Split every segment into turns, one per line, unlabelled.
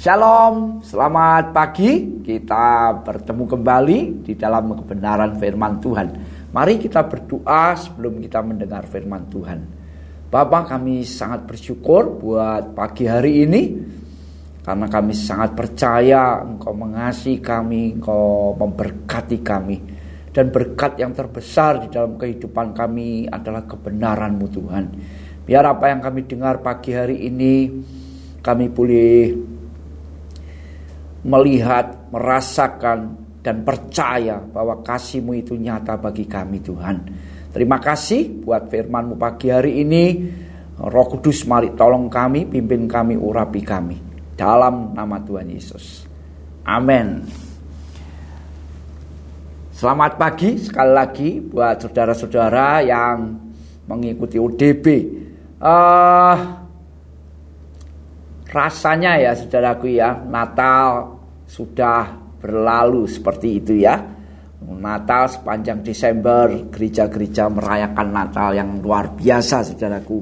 Shalom, selamat pagi. Kita bertemu kembali di dalam kebenaran firman Tuhan. Mari kita berdoa sebelum kita mendengar firman Tuhan. Bapak kami sangat bersyukur buat pagi hari ini karena kami sangat percaya Engkau mengasihi kami, Engkau memberkati kami. Dan berkat yang terbesar di dalam kehidupan kami adalah kebenaran-Mu Tuhan. Biar apa yang kami dengar pagi hari ini kami boleh melihat, merasakan, dan percaya bahwa kasih-Mu itu nyata bagi kami Tuhan. Terima kasih buat firman-Mu pagi hari ini. Roh Kudus mari tolong kami, pimpin kami, urapi kami. Dalam nama Tuhan Yesus. Amin. Selamat pagi sekali lagi buat saudara-saudara yang mengikuti UDB. Uh, eh, rasanya ya saudaraku ya Natal sudah berlalu seperti itu ya. Natal sepanjang Desember gereja-gereja merayakan Natal yang luar biasa saudaraku.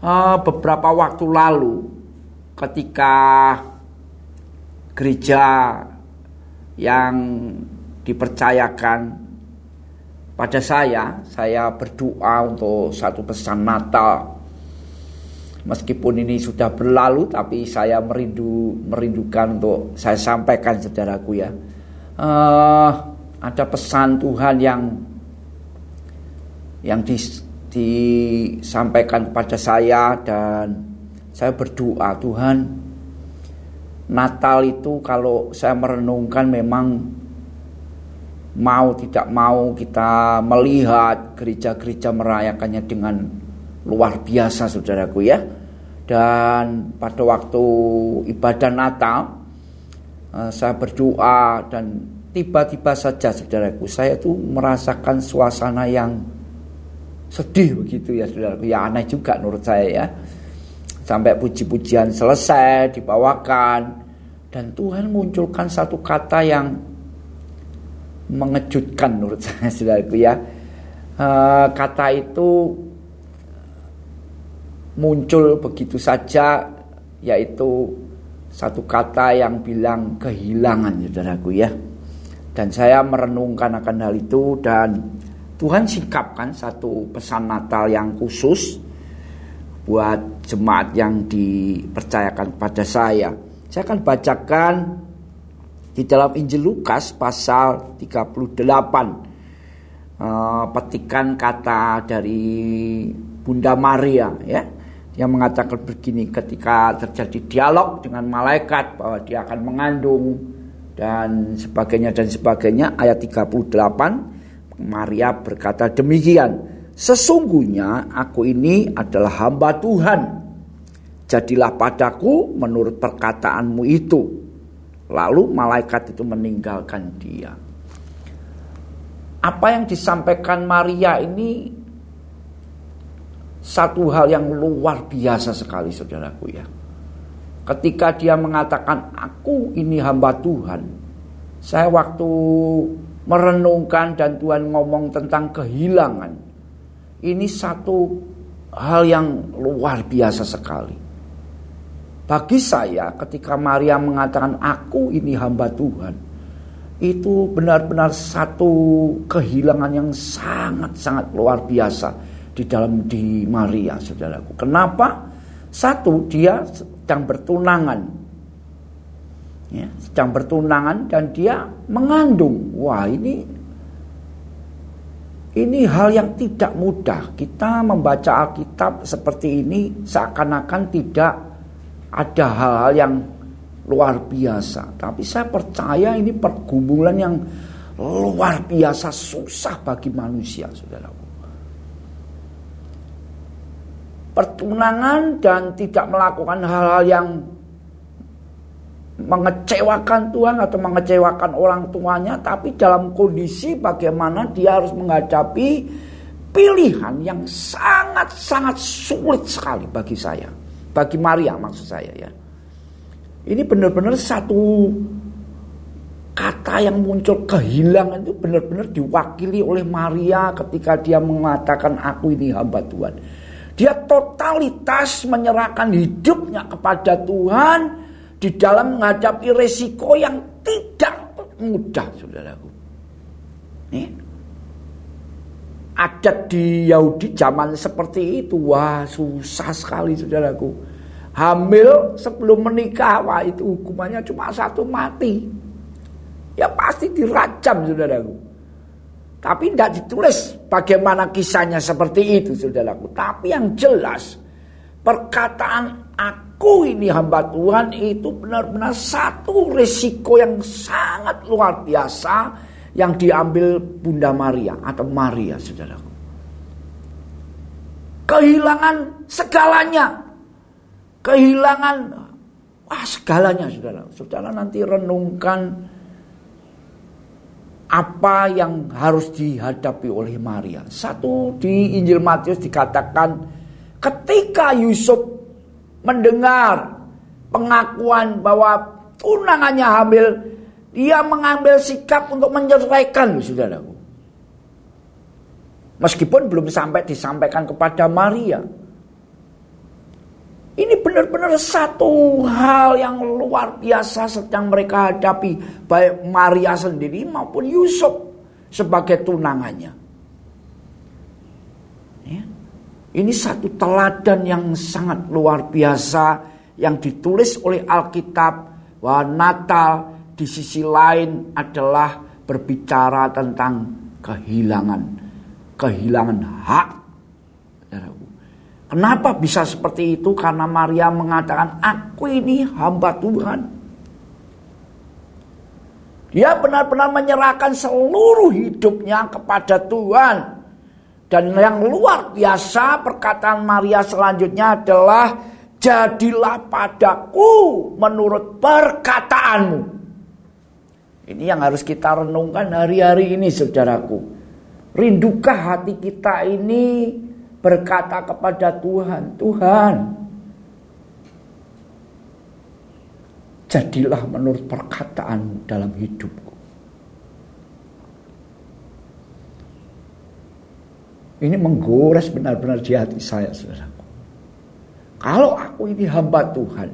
Uh, beberapa waktu lalu ketika gereja yang dipercayakan pada saya saya berdoa untuk satu pesan Natal Meskipun ini sudah berlalu tapi saya merindu merindukan untuk saya sampaikan saudaraku ya. Uh, ada pesan Tuhan yang yang dis, disampaikan kepada saya dan saya berdoa Tuhan Natal itu kalau saya merenungkan memang mau tidak mau kita melihat gereja-gereja merayakannya dengan luar biasa saudaraku ya. Dan pada waktu ibadah Natal eh, saya berdoa dan tiba-tiba saja saudaraku saya tuh merasakan suasana yang sedih begitu ya saudaraku. Ya aneh juga menurut saya ya. Sampai puji-pujian selesai dibawakan dan Tuhan munculkan satu kata yang mengejutkan menurut saya saudaraku ya. Uh, kata itu muncul begitu saja yaitu satu kata yang bilang kehilangan saudaraku ya. Dan saya merenungkan akan hal itu dan Tuhan sikapkan satu pesan Natal yang khusus buat jemaat yang dipercayakan kepada saya. Saya akan bacakan di dalam Injil Lukas pasal 38 uh, petikan kata dari Bunda Maria ya yang mengatakan begini ketika terjadi dialog dengan malaikat bahwa dia akan mengandung dan sebagainya dan sebagainya ayat 38 Maria berkata demikian sesungguhnya aku ini adalah hamba Tuhan. Jadilah padaku menurut perkataanmu itu. Lalu malaikat itu meninggalkan dia. Apa yang disampaikan Maria ini satu hal yang luar biasa sekali saudaraku ya. Ketika dia mengatakan aku ini hamba Tuhan. Saya waktu merenungkan dan Tuhan ngomong tentang kehilangan. Ini satu hal yang luar biasa sekali. Bagi saya ketika Maria mengatakan aku ini hamba Tuhan. Itu benar-benar satu kehilangan yang sangat-sangat luar biasa di dalam di Maria, saudaraku. Kenapa? Satu, dia sedang bertunangan. Ya, sedang bertunangan dan dia mengandung. Wah, ini ini hal yang tidak mudah. Kita membaca Alkitab seperti ini seakan-akan tidak ada hal-hal yang luar biasa. Tapi saya percaya ini pergumulan yang luar biasa susah bagi manusia, saudara pertunangan dan tidak melakukan hal-hal yang mengecewakan Tuhan atau mengecewakan orang tuanya tapi dalam kondisi bagaimana dia harus menghadapi pilihan yang sangat-sangat sulit sekali bagi saya bagi Maria maksud saya ya. Ini benar-benar satu kata yang muncul kehilangan itu benar-benar diwakili oleh Maria ketika dia mengatakan aku ini hamba Tuhan dia totalitas menyerahkan hidupnya kepada Tuhan di dalam menghadapi resiko yang tidak mudah, saudaraku. Nih. Adat di Yahudi zaman seperti itu, wah susah sekali saudaraku. Hamil sebelum menikah, wah itu hukumannya cuma satu mati. Ya pasti dirajam saudaraku. Tapi tidak ditulis bagaimana kisahnya seperti itu saudaraku. Tapi yang jelas perkataan aku ini hamba Tuhan itu benar-benar satu resiko yang sangat luar biasa yang diambil Bunda Maria atau Maria saudaraku. Kehilangan segalanya. Kehilangan wah segalanya saudara. Saudara nanti renungkan apa yang harus dihadapi oleh Maria. Satu di Injil Matius dikatakan ketika Yusuf mendengar pengakuan bahwa tunangannya hamil, dia mengambil sikap untuk menyeraikan, saudaraku. Meskipun belum sampai disampaikan kepada Maria. Ini benar-benar satu hal yang luar biasa sedang mereka hadapi. Baik Maria sendiri maupun Yusuf sebagai tunangannya. Ya. Ini satu teladan yang sangat luar biasa yang ditulis oleh Alkitab bahwa Natal di sisi lain adalah berbicara tentang kehilangan kehilangan hak. Kenapa bisa seperti itu? Karena Maria mengatakan, "Aku ini hamba Tuhan." Dia benar-benar menyerahkan seluruh hidupnya kepada Tuhan. Dan yang luar biasa perkataan Maria selanjutnya adalah jadilah padaku menurut perkataanmu. Ini yang harus kita renungkan hari-hari ini saudaraku. Rindukah hati kita ini berkata kepada Tuhan, Tuhan, jadilah menurut perkataanmu dalam hidupku. Ini menggores benar-benar di hati saya, saudaraku. Kalau aku ini hamba Tuhan,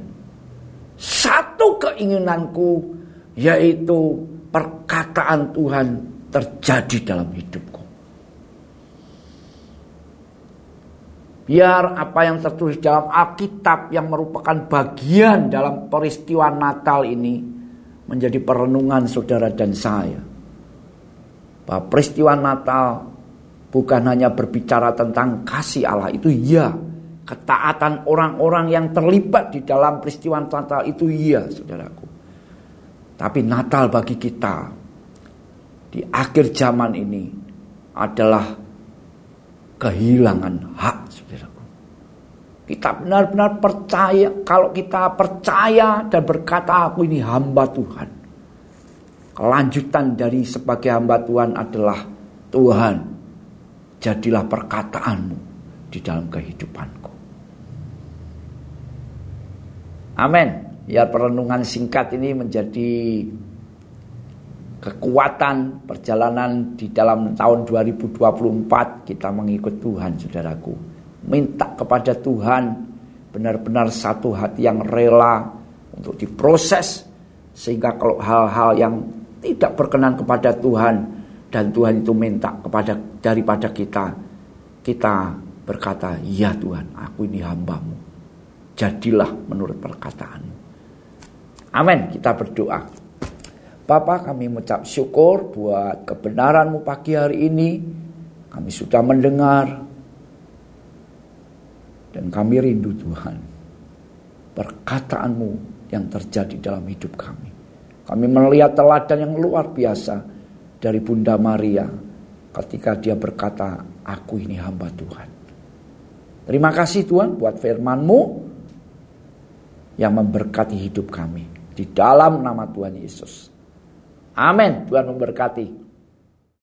satu keinginanku yaitu perkataan Tuhan terjadi dalam hidupku. Biar apa yang tertulis dalam Alkitab yang merupakan bagian dalam peristiwa Natal ini menjadi perenungan saudara dan saya. Bahwa peristiwa Natal bukan hanya berbicara tentang kasih Allah itu iya ketaatan orang-orang yang terlibat di dalam peristiwa Natal itu iya saudaraku tapi Natal bagi kita di akhir zaman ini adalah kehilangan hak kita benar-benar percaya kalau kita percaya dan berkata aku ini hamba Tuhan kelanjutan dari sebagai hamba Tuhan adalah Tuhan jadilah perkataanmu di dalam kehidupanku. Amin. Ya perenungan singkat ini menjadi kekuatan perjalanan di dalam tahun 2024 kita mengikut Tuhan saudaraku. Minta kepada Tuhan benar-benar satu hati yang rela untuk diproses sehingga kalau hal-hal yang tidak berkenan kepada Tuhan dan Tuhan itu minta kepada daripada kita kita berkata ya Tuhan aku ini hambamu. Jadilah menurut perkataanmu. Amin. Kita berdoa. Bapak kami mengucap syukur buat kebenaranmu pagi hari ini. Kami sudah mendengar dan kami rindu Tuhan perkataanmu yang terjadi dalam hidup kami kami melihat teladan yang luar biasa dari Bunda Maria ketika dia berkata, aku ini hamba Tuhan. Terima kasih Tuhan buat firman-Mu yang memberkati hidup kami. Di dalam nama Tuhan Yesus. Amin. Tuhan memberkati.